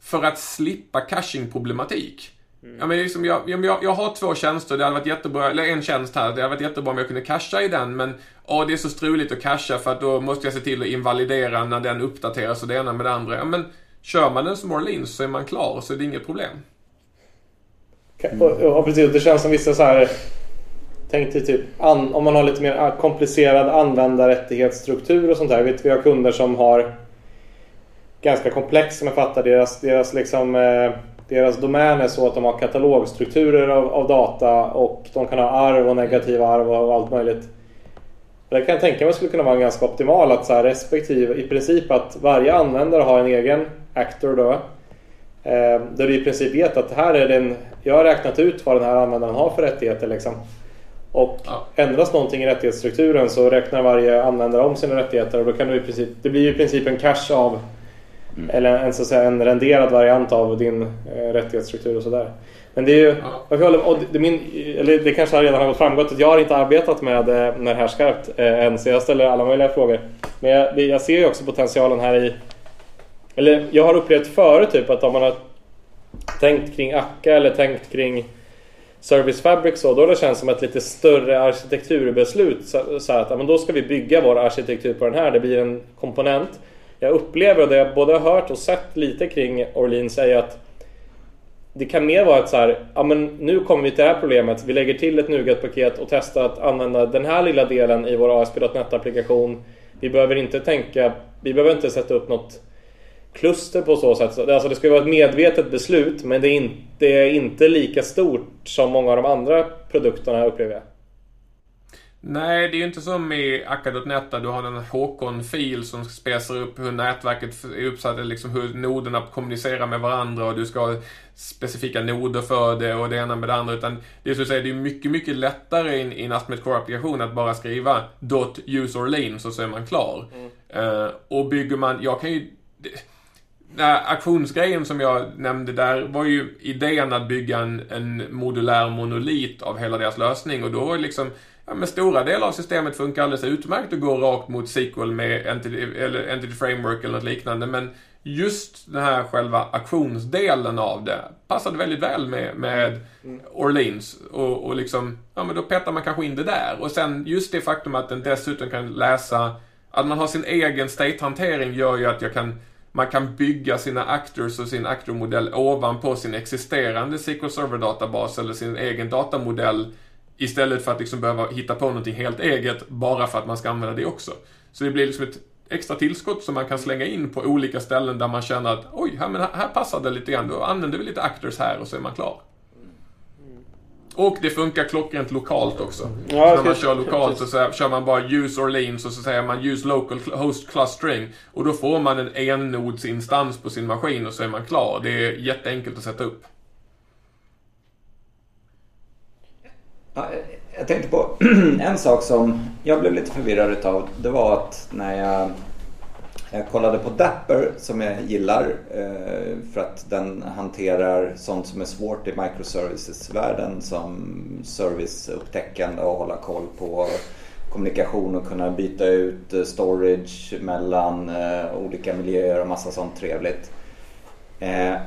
för att slippa caching-problematik. Mm. Ja, men liksom jag, jag, jag har två tjänster, det hade varit jättebra, eller en tjänst här, det hade varit jättebra om jag kunde casha i den, men åh, det är så struligt att casha för att då måste jag se till att invalidera när den uppdateras och det ena med det andra. Ja, men kör man den som Orleans så är man klar, så är det inget problem. Ja, precis. Det känns som vissa så här Tänk dig typ an, om man har lite mer ah, komplicerad användarrättighetsstruktur och sånt där. Vet, vi har kunder som har ganska komplex som jag fattar deras, deras, liksom, eh, deras domän är så att de har katalogstrukturer av, av, data och de kan ha arv och negativa arv och allt möjligt. Det kan jag tänka mig skulle kunna vara ganska optimalt att så här, respektive i princip att varje användare har en egen actor då. Eh, där du i princip vet att här är den, jag har räknat ut vad den här användaren har för rättigheter liksom. Och Ja. ändras någonting i rättighetsstrukturen så räknar varje användare om sina rättigheter och då kan du i princip, det blir ju i princip en cache av eller en, så att säga, en renderad variant av din eh, rättighetsstruktur och sådär. Men det är ju, Ja. håller- och det, min, eller det kanske redan har gått framgått att jag har inte arbetat med, eh, med det här skarpt eh, än så jag ställer alla möjliga frågor. Men jag, det- jag ser ju också potentialen här i eller jag har upplevt förut typ att om man har tänkt kring Akka eller tänkt kring Service Fabric så, då har det känts som ett lite större arkitekturbeslut. Så, så att men då ska vi bygga vår arkitektur på den här, det blir en komponent. Jag upplever, och det jag både har hört och sett lite kring Orleans, är att det kan mer vara att så här, ja men nu kommer vi till det här problemet. Vi lägger till ett NUGAT-paket och testar att använda den här lilla delen i vår ASP.NET-applikation. Vi behöver inte tänka, vi behöver inte sätta upp något kluster på så sätt. Alltså det ska ju vara ett medvetet beslut men det är, inte, det är inte lika stort som många av de andra produkterna upplever jag. Nej, det är ju inte som i Akka.net där du har en Håkon-fil som spesar upp hur nätverket är uppsatt, liksom hur noderna kommunicerar med varandra och du ska ha specifika noder för det och det ena med det andra. Utan det är så att säga, det är mycket, mycket lättare i en- Asmet Core-applikation att bara skriva dot use Orleans och så är man klar. Eh, och bygger man, jag kan ju... Det, här aktionsgrejen som jag nämnde där var ju idén att bygga en, en modulär monolit av hela deras lösning och då var det liksom Ja, men stora delar av systemet funkar alldeles utmärkt att gå rakt mot SQL med Entity, eller Entity Framework eller något liknande. Men just den här själva aktionsdelen av det passade väldigt väl med, med Orleans. Och, och liksom, ja men då petar man kanske in det där. Och sen just det faktum att den dessutom kan läsa, att man har sin egen state-hantering gör ju att jag kan man kan bygga sina actors och sin Actormodell ovanpå sin existerande SQL Server-databas eller sin egen datamodell istället för att liksom behöva hitta på någonting helt eget bara för att man ska använda det också. Så det blir liksom ett extra tillskott som man kan slänga in på olika ställen där man känner att oj, här, men här passar det lite grann. Då använder vi lite actors här och så är man klar. Och det funkar klockrent lokalt också. Ja, så när man kör lokalt så, så kör man bara use Orleans och så säger man use local host clustering. Och då får man en enodsinstans på sin maskin och så är man klar. Det är jätteenkelt att sätta upp. Ja, jag tänkte på en sak som jag blev lite förvirrad utav. Det var att när jag, jag kollade på Dapper som jag gillar eh, för att den hanterar sånt som är svårt i microservices-världen som serviceupptäckande och hålla koll på kommunikation och kunna byta ut eh, storage mellan eh, olika miljöer och massa sånt trevligt.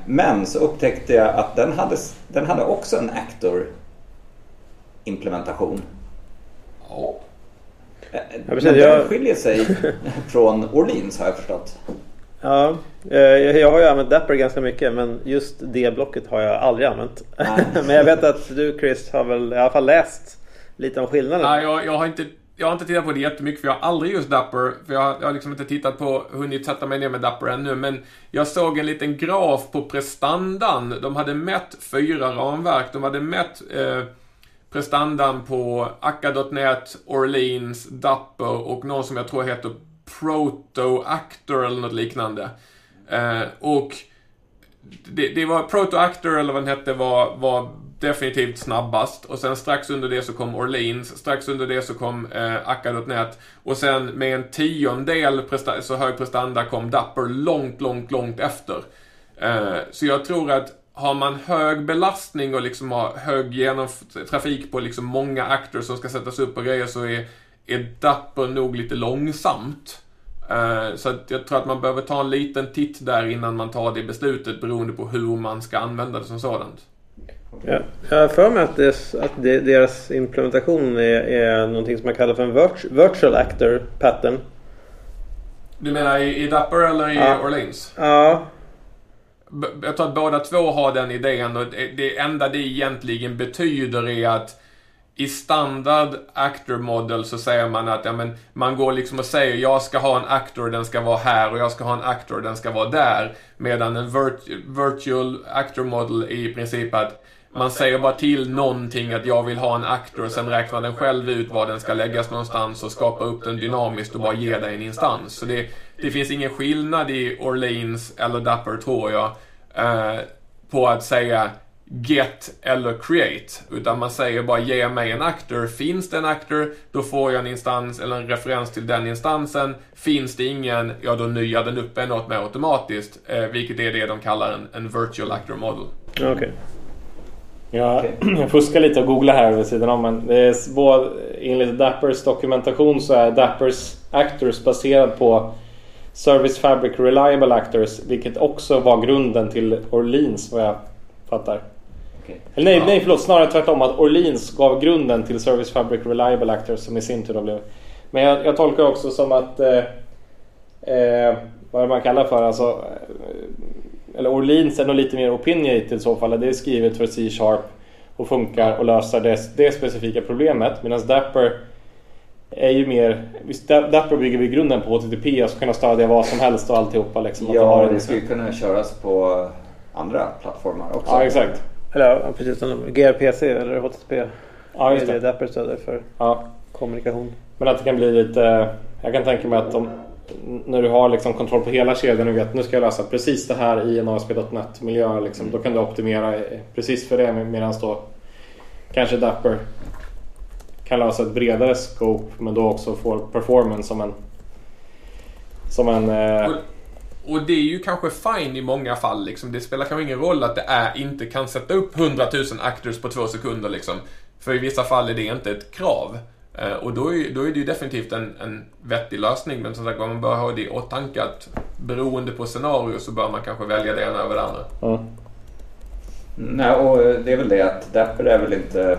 Men så upptäckte jag att den hade, den hade också en actor implementation. Ja. Eh, precis, Men den jag- skiljer sig från Orleans har jag förstått. Ja, eh, jag jag har ju använt Dapper ganska mycket men just det blocket har jag aldrig använt. Men jag vet att du Chris har väl i alla fall läst lite om skillnaden. Nej, jag, jag, har inte, jag har inte tittat på det jättemycket för jag har aldrig just Dapper. För jag, har- jag har liksom inte tittat på, hunnit sätta mig ner med Dapper ännu. Men jag såg en liten graf på prestandan. De hade mätt fyra ramverk. De hade mätt eh, prestandan på Akka.net, Orleans, Dapper och någon som jag tror heter Proto Actor eller något liknande. Eh, och det, det var Proto Actor eller vad den hette var, var definitivt snabbast. Och sen strax under det så kom Orleans. Strax under det så kom eh, Akka.net. Och sen med en tiondel presta- så hög prestanda kom Dapper långt, långt, långt efter. Eh, så jag tror att har man hög belastning och liksom har hög genomf- trafik på liksom många actors som ska sättas upp och grejer så är, är Dapper nog lite långsamt. Eh, Så jag tror att man behöver ta en liten titt där innan man tar det beslutet beroende på hur man ska använda det som sådant. Ja, jag har för mig att, det, att det, deras implementation är, är någonting som man kallar för en virt, virtual actor pattern. Du menar i, i Dapper eller i Ja. Orleans? Ja, jag tror att båda två har den idén och det, enda det egentligen betyder är att i standard actor model så säger man att ja, men man går liksom och säger jag ska ha en actor, den ska vara här och jag ska ha en actor, den ska vara där. Medan en virt- virtual actor model är i princip att man säger bara till någonting att jag vill ha en actor, sen räknar den själv ut var den ska läggas någonstans och skapar upp den dynamiskt och bara ger dig en instans. Så det, det finns ingen skillnad i Orleans eller Dapper tror jag, eh, på att säga get eller create. Utan man säger bara ge mig en actor. Finns det en actor, då får jag en instans eller en referens till den instansen. Finns det ingen, ja då nyar den upp en åt mig automatiskt. Eh, vilket är det de kallar en, en virtual actor model. Okej. Okay. Ja, jag fuskar lite och googlar här vid sidan om men det är både, enligt Dappers dokumentation så är Dappers Actors baserad på Service Fabric Reliable Actors vilket också var grunden till Orleans vad jag fattar. Okay. Eller nej, ja. nej förlåt, snarare tvärtom att Orleans gav grunden till Service Fabric Reliable Actors som i sin tur då blev... Men jag, jag tolkar också som att eh, eh, vad man kallar för alltså eh, eller Orleans är nog lite mer opinionated i så fall. Det är skrivet för C-sharp och funkar och löser det, det specifika problemet. Medan Dapper är ju mer... Dapper bygger vi grunden på HTTP och ska kunna stödja vad som helst och alltihopa. Liksom, ja, det skulle kunna köras på andra plattformar också. Ja, exakt. Eller precis som gRPC eller HTTP. Ja, just det. det Dapper stöder för ja. kommunikation. Men att det kan bli lite... Jag kan tänka mig att om, när du har liksom kontroll på hela kedjan och vet att nu ska jag lösa precis det här i en ASP.NET miljö. Liksom, mm. Då kan du optimera precis för det medan då kanske Dapper kan lösa ett bredare scope men då också får performance som en... Som en... Eh... Och, och, det är ju kanske fine i många fall liksom. Det spelar kanske ingen roll att det är inte kan sätta upp 100 000 actors på två sekunder liksom. För i vissa fall är det inte ett krav. Eh, och då är, då är det ju definitivt en, en vettig lösning. Men som sagt man bör ha det i åtanke att beroende på scenario så bör man kanske välja det ena över det andra. Mm. Nej, och det är väl det att Dapper är väl inte,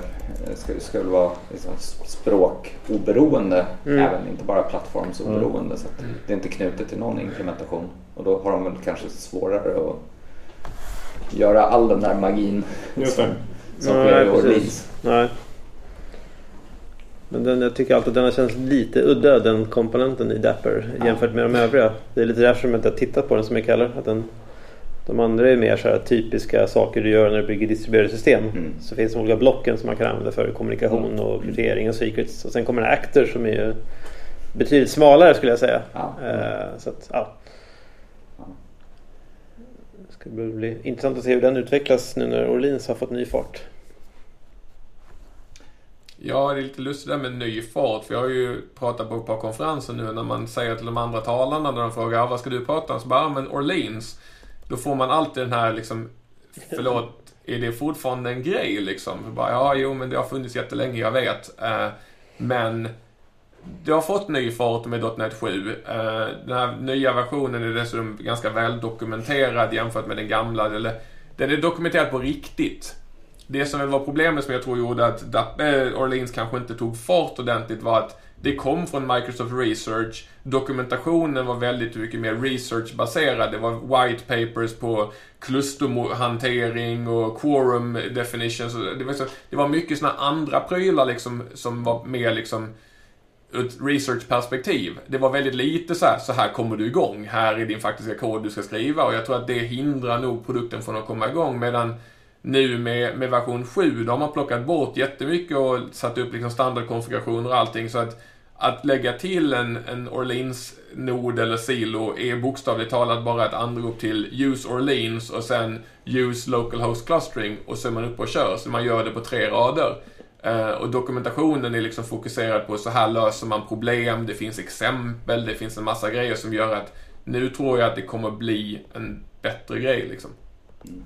ska, ska väl vara liksom språkoberoende mm. även, inte bara plattformsoberoende. Mm. Så mm. det är inte knutet till någon implementation. Och då har de väl kanske svårare att göra all den där magin Just som, som sker i Orleans. Nej. Men den, jag tycker alltid att den har känts lite udda den komponenten i Dapper ja. jämfört med de övriga. Det är lite därför jag inte har tittat på den så mycket heller. Att den, de andra är mer så här typiska saker du gör när du bygger distribuerade system. Mm. Så finns det olika blocken som man kan använda för kommunikation och kryptering och secrets. Och sen kommer en actor som är betydligt smalare skulle jag säga. Ja. Uh, så att, ja. Det ska bli intressant att se hur den utvecklas nu när Orleans har fått ny fart. Ja, det är lite lustigt där med ny fart. För jag har ju pratat på ett par konferenser nu när man säger till de andra talarna när de frågar vad ska du prata om? Så bara, men Orleans. Då får man alltid den här liksom, förlåt, är det fortfarande en grej liksom? För bara, ja, jo, men det har funnits jättelänge, jag vet. Eh, men det har fått ny fart med .NET 7. Eh, den här nya versionen är dessutom ganska väl dokumenterad jämfört med den gamla. Eller, den är dokumenterad på riktigt. Det som väl var problemet som jag tror gjorde att eh, Orleans kanske inte tog fart ordentligt var att det kom från Microsoft Research. Dokumentationen var väldigt mycket mer researchbaserad. Det var white papers på klusterhantering och quorum definitions. Det var, så, det var mycket sådana andra prylar liksom som var mer liksom ur ett researchperspektiv. Det var väldigt lite så här, så här kommer du igång. Här är din faktiska kod du ska skriva och jag tror att det hindrar nog produkten från att komma igång medan nu med, med version 7, då har man plockat bort jättemycket och satt upp liksom standardkonfigurationer och allting så att att lägga till en, en Orleans-nod eller silo är bokstavligt talat bara ett anrop till use Orleans och sen use Local Host clustering och så är man uppe och kör. Så man gör det på tre rader. Eh, och dokumentationen är liksom fokuserad på så här löser man problem, det finns exempel, det finns en massa grejer som gör att nu tror jag att det kommer bli en bättre grej liksom. Mm.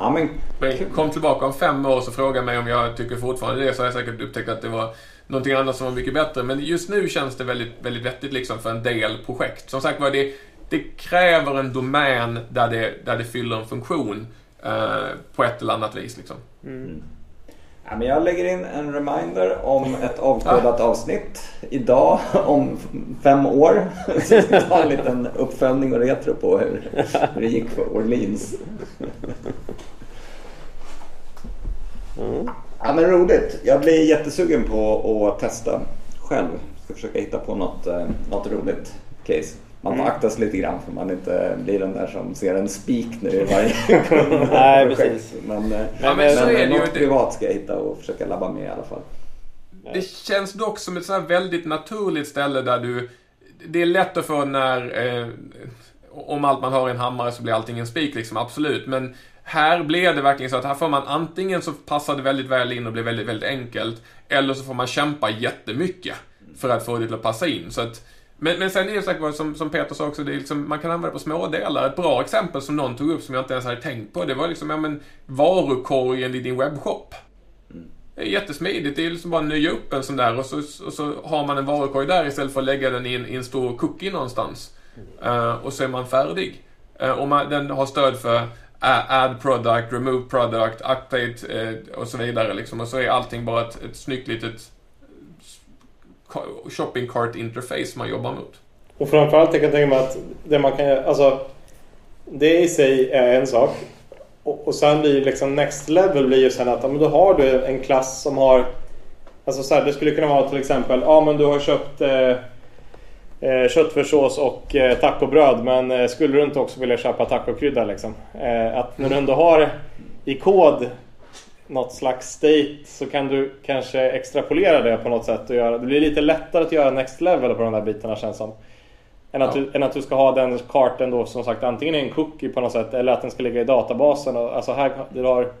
Ja, men... Kom tillbaka om fem år och fråga mig om jag tycker fortfarande det så har jag säkert upptäckt att det var någonting annat som var mycket bättre. Men just nu känns det väldigt, väldigt vettigt liksom för en del projekt. Som sagt var, det, det kräver en domän där det, där det fyller en funktion eh, på ett eller annat vis. Liksom. Mm. Ja, men jag lägger in en reminder om ett avkodat avsnitt idag om fem år. Så vi ska ta en liten uppföljning och retro på hur, hur det gick för Orleans. Mm. Ja men roligt. Jag blir jättesugen på att testa själv. Ska försöka hitta på något, eh, något roligt case. Man får mm. akta sig lite grann för man inte blir den där som ser en spik nu i varje Nej, precis. Men, eh, ja, men, men, men något privat ska jag hitta och försöka labba med i alla fall. Det känns dock som ett så väldigt naturligt ställe där du... Det är lätt att få när... Eh, om allt man har är en hammare så blir allting en spik liksom, absolut. Men här blir det verkligen så att här får man antingen så passar det väldigt väl in och blir väldigt, väldigt enkelt. Eller så får man kämpa jättemycket för att få det till att passa in. Så att, men, men sen är det säkert som, som Peter sa också, det är liksom, man kan använda det på små delar. Ett bra exempel som någon tog upp som jag inte ens hade tänkt på, det var liksom, ja men varukorgen i din webbshop. Det är jättesmidigt. Det är liksom bara att nya upp en sån där och så, och så har man en varukorg där istället för att lägga den i en, i en stor cookie någonstans. Uh, och så är man färdig. Uh, och man, den har stöd för add product, remove product, update uh, och så vidare. Liksom. Och så är allting bara ett, ett snyggt litet shopping cart interface man jobbar mot. Och framförallt jag kan tänka mig att det man kan alltså det i sig är en sak. Och, och sen blir liksom next level blir ju sen att men då har du en klass som har Alltså så här, det skulle kunna vara till exempel, ja men du har köpt eh, eh köttfärssås och eh, tacobröd men eh, skulle du inte också vilja köpa tacokrydda liksom? Eh, att när du ändå har i kod något slags state så kan du kanske extrapolera det på något sätt och göra, det blir lite lättare att göra next level på de där bitarna känns som. Än att, ja. du, än att du ska ha den kartan då som sagt antingen i en cookie på något sätt eller att den ska ligga i databasen. Och, alltså här, du har,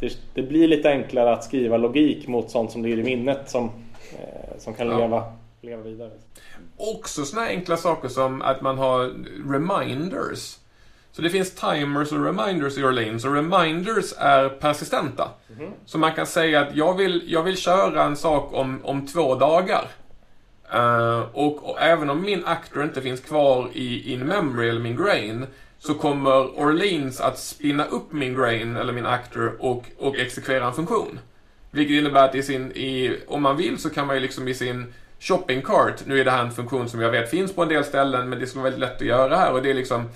det, det, blir lite enklare att skriva logik mot sånt som ligger i minnet som, eh, som kan ja. leva, leva vidare. Också sådana enkla saker som att man har reminders. Så det finns timers och reminders i Orleans och reminders är persistenta. Mm -hmm. Så man kan säga att jag vill, jag vill köra en sak om, om två dagar. Uh, och, och, även om min actor inte finns kvar i in memory eller min grain så kommer Orleans att spinna upp min grain eller min actor och, och exekvera en funktion. Vilket innebär att i sin, i, om man vill så kan man ju liksom i sin shopping cart, nu är det här en funktion som jag vet finns på en del ställen men det skulle vara väldigt lätt att göra här och det är liksom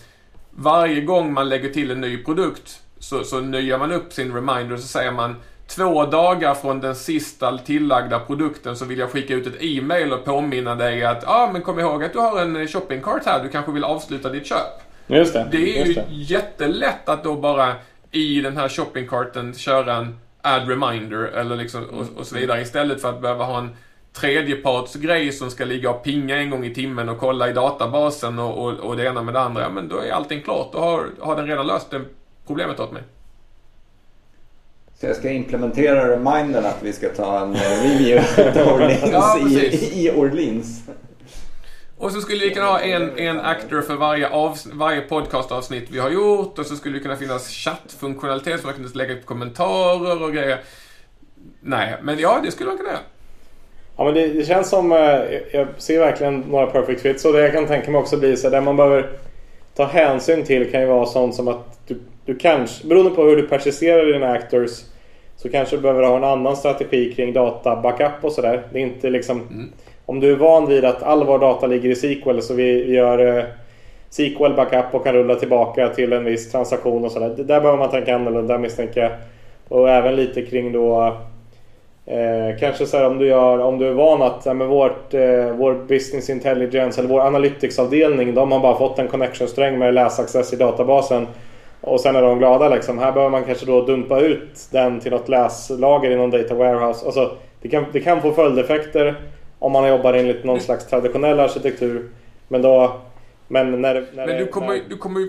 varje gång man lägger till en ny produkt så, så nöjer man upp sin reminder och så säger man två dagar från den sista tillagda produkten så vill jag skicka ut ett e-mail och påminna dig att ja ah, men kom ihåg att du har en shoppingcart här, du kanske vill avsluta ditt köp. Just det. Det är ju det. jättelätt att då bara i den här shoppingcarten köra en add reminder eller liksom och, och så vidare istället för att behöva ha en tredjepartsgrej som ska ligga och pinga en gång i timmen och kolla i databasen och, och, och det ena med det andra. Ja, men då är allting klart. Då har, har den redan löst det problemet åt mig. Så jag ska implementera remindern att vi ska ta en review av Orleans ja, i, i Orleans. Och så skulle vi kunna ha en, en actor för varje, av, varje podcastavsnitt vi har gjort och så skulle det kunna finnas chattfunktionalitet så man kunde lägga upp kommentarer och grejer. Nej, men ja, det skulle man kunna göra. Ja, men det, det känns som, eh, jag ser verkligen några perfect fits och det jag kan tänka mig också blir så där man behöver ta hänsyn till kan ju vara sånt som att du, du kanske, beroende på hur du persisterar dina actors så kanske du behöver ha en annan strategi kring data backup och sådär. Det är inte liksom mm. Om du är van vid att all vår data ligger i SQL så vi, vi gör eh, SQL backup och kan rulla tillbaka till en viss transaktion och sådär. Där behöver man tänka annorlunda misstänker jag. Och även lite kring då Eh, kanske så här, om du, gör, om du är van att ja, men vårt, eh, vår business intelligence eller vår analytics-avdelning de har bara fått en connection-sträng med läsaccess i databasen. Och sen är de glada liksom. Här behöver man kanske då dumpa ut den till något läslager i någon data warehouse. Alltså, det, kan, det kan få följdeffekter om man jobbar enligt någon slags traditionell arkitektur. Men då... Men när, när Men du kommer, när... du kommer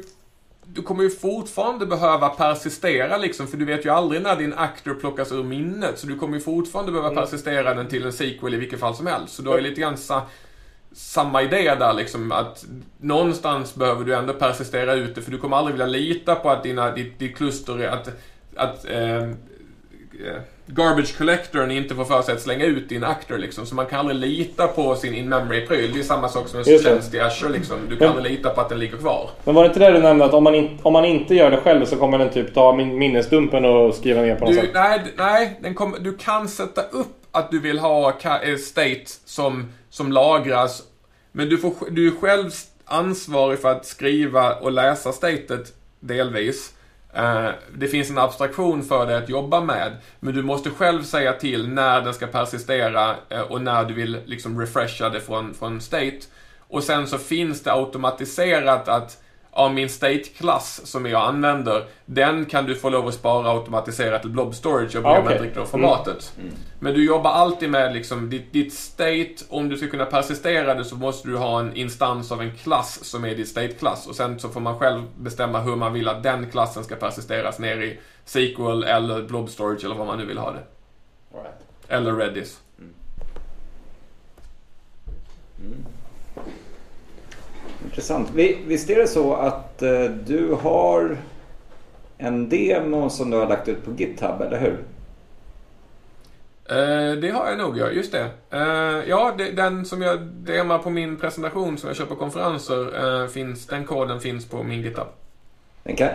du kommer ju fortfarande behöva persistera liksom, för du vet ju aldrig när din actor plockas ur minnet. Så du kommer ju fortfarande behöva mm. persistera den till en sequel i vilket fall som helst. Så du har ju lite grann sa, samma idé där liksom, att någonstans behöver du ändå persistera ut det, för du kommer aldrig vilja lita på att dina, ditt, ditt kluster, att, att eh, garbage collectorn inte får för sig att slänga ut din actor liksom. Så man kan aldrig lita på sin in-memory-pryl. Det är samma sak som en tjänst i Azure liksom. Du kan aldrig lita på att den ligger kvar. Men var det inte det du nämnde att om man, in, om man inte gör det själv så kommer den typ ta min minnesdumpen och skriva ner på något du, sätt? Nej, nej kommer, du kan sätta upp att du vill ha eh, state som, som lagras. Men du, får, du är själv ansvarig för att skriva och läsa statet delvis. Eh, det finns en abstraktion för dig att jobba med, men du måste själv säga till när den ska persistera eh, och när du vill liksom refresha det från, från state. Och sen så finns det automatiserat att, av min state-klass som jag använder, den kan du få lov att spara automatiserat till blob storage och bryr Ah, mig okej. inte riktigt om formatet. Men du jobbar alltid med liksom ditt, ditt state, om du ska kunna persistera det så måste du ha en instans av en klass som är ditt state-klass. Och sen så får man själv bestämma hur man vill att den klassen ska persisteras ner i SQL eller blob storage eller vad man nu vill ha det. Right. Eller Redis. Intressant. Vi- Visst är det så att eh, du har en demo som du har lagt ut på GitHub, eller hur? Eh, det har jag nog, ja. Just det. Eh, ja, det, den som jag demar på min presentation som jag kör på konferenser, eh, finns, den koden finns på min GitHub. Den kan,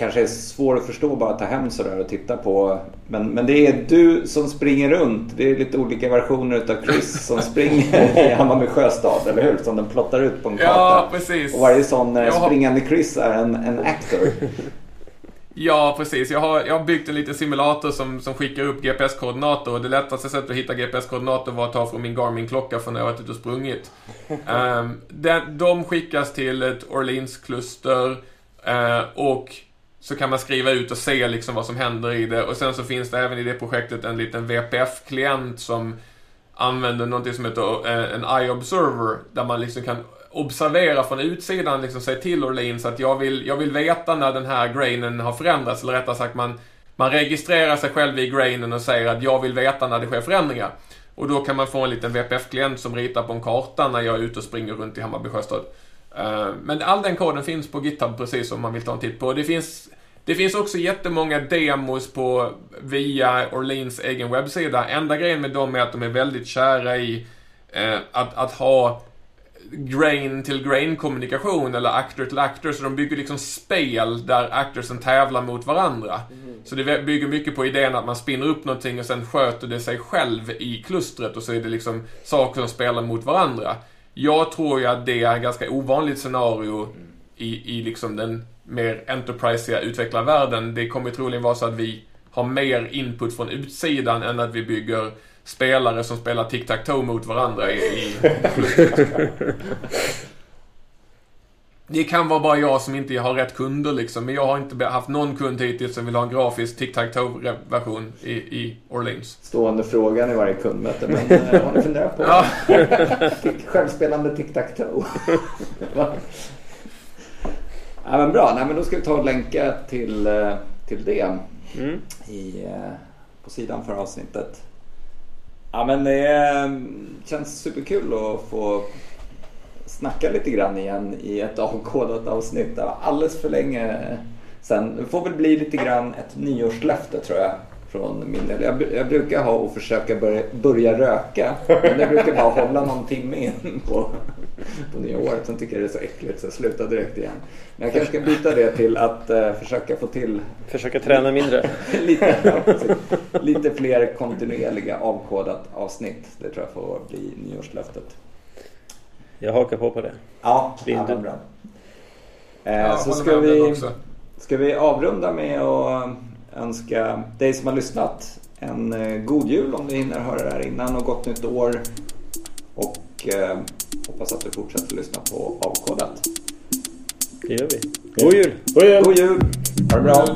kanske är svår att förstå bara att ta hem sådär och titta på. Men, men det är du som springer runt. Det är lite olika versioner utav Chris som springer i Hammarby sjöstad, eller hur? Som den plottar ut på en karta. Ja, precis. Och varje sån eh, har- springande Chris är en, en actor. Ja, precis. Jag har, jag har byggt en liten simulator som, som skickar upp GPS-koordinater och det lättaste sättet att hitta GPS-koordinater var att ta från min Garmin-klocka från när jag varit ute och sprungit. um, den, de skickas till ett Orleans-kluster eh, och så kan man skriva ut och se liksom vad som händer i det och sen så finns det även i det projektet en liten VPF-klient som använder någonting som heter eh, en en iObserver där man liksom kan observera från utsidan, liksom säga till Orleans att jag vill, jag vill veta när den här grainen har förändrats, eller rättare sagt man, man registrerar sig själv i grainen och säger att jag vill veta när det sker förändringar. Och då kan man få en liten VPF-klient som ritar på en karta när jag är ute och springer runt i Hammarby sjöstad. Eh, Men all den koden finns på GitHub precis om man vill ta en titt på. Det finns, det finns också jättemånga demos på via Orleans egen webbsida. Enda grejen med dem är att de är väldigt kära i eh, att, att ha grain till grain kommunikation eller actor till actor. Så de bygger liksom spel där actorsen tävlar mot varandra. Så det bygger mycket på idén att man spinner upp någonting och sen sköter det sig själv i klustret och så är det liksom saker som spelar mot varandra. Jag tror ju att det är ett ganska ovanligt scenario i, i liksom den mer enterprisiga utvecklarvärlden. Det kommer troligen vara så att vi har mer input från utsidan än att vi bygger spelare som spelar tic-tac-toe mot varandra i, i Det kan vara bara jag som inte har rätt kunder liksom. Men jag har inte haft någon kund hittills som vill ha en grafisk tic-tac-toe-version i, i Orleans. Stående frågan i varje kundmöte. Men eh, har ni funderat på Ja. självspelande tic-tac-toe? Ja, men bra, Nej, men då ska vi ta och länka till, eh, till det Mm. i, eh, på sidan för avsnittet. Ja, men det känns superkul att få snacka lite grann igen i ett avkodat avsnitt. Det var alldeles för länge sen. Det får väl bli lite grann ett nyårslöfte tror jag. Från min del. Jag, jag brukar ha och försöka börja, börja röka. Men det brukar bara hålla någon timme in på, på nya året. Sen tycker jag det är så äckligt så jag slutar direkt igen. Men jag kanske ska byta det till att eh, försöka få till Försöka träna mindre. lite, ja, lite fler kontinuerliga avkodat avsnitt. Det tror jag får bli nyårslöftet. Jag hakar på på det. Ja, ja vad bra. Eh, Jag så ska vi, ska vi avrunda med att önska dig som har lyssnat en eh, god jul om du hinner höra det här innan och gott nytt år. Och eh, hoppas att du fortsätter lyssna på Avkodat. Det gör vi. God jul! God jul! God jul! Ha det bra!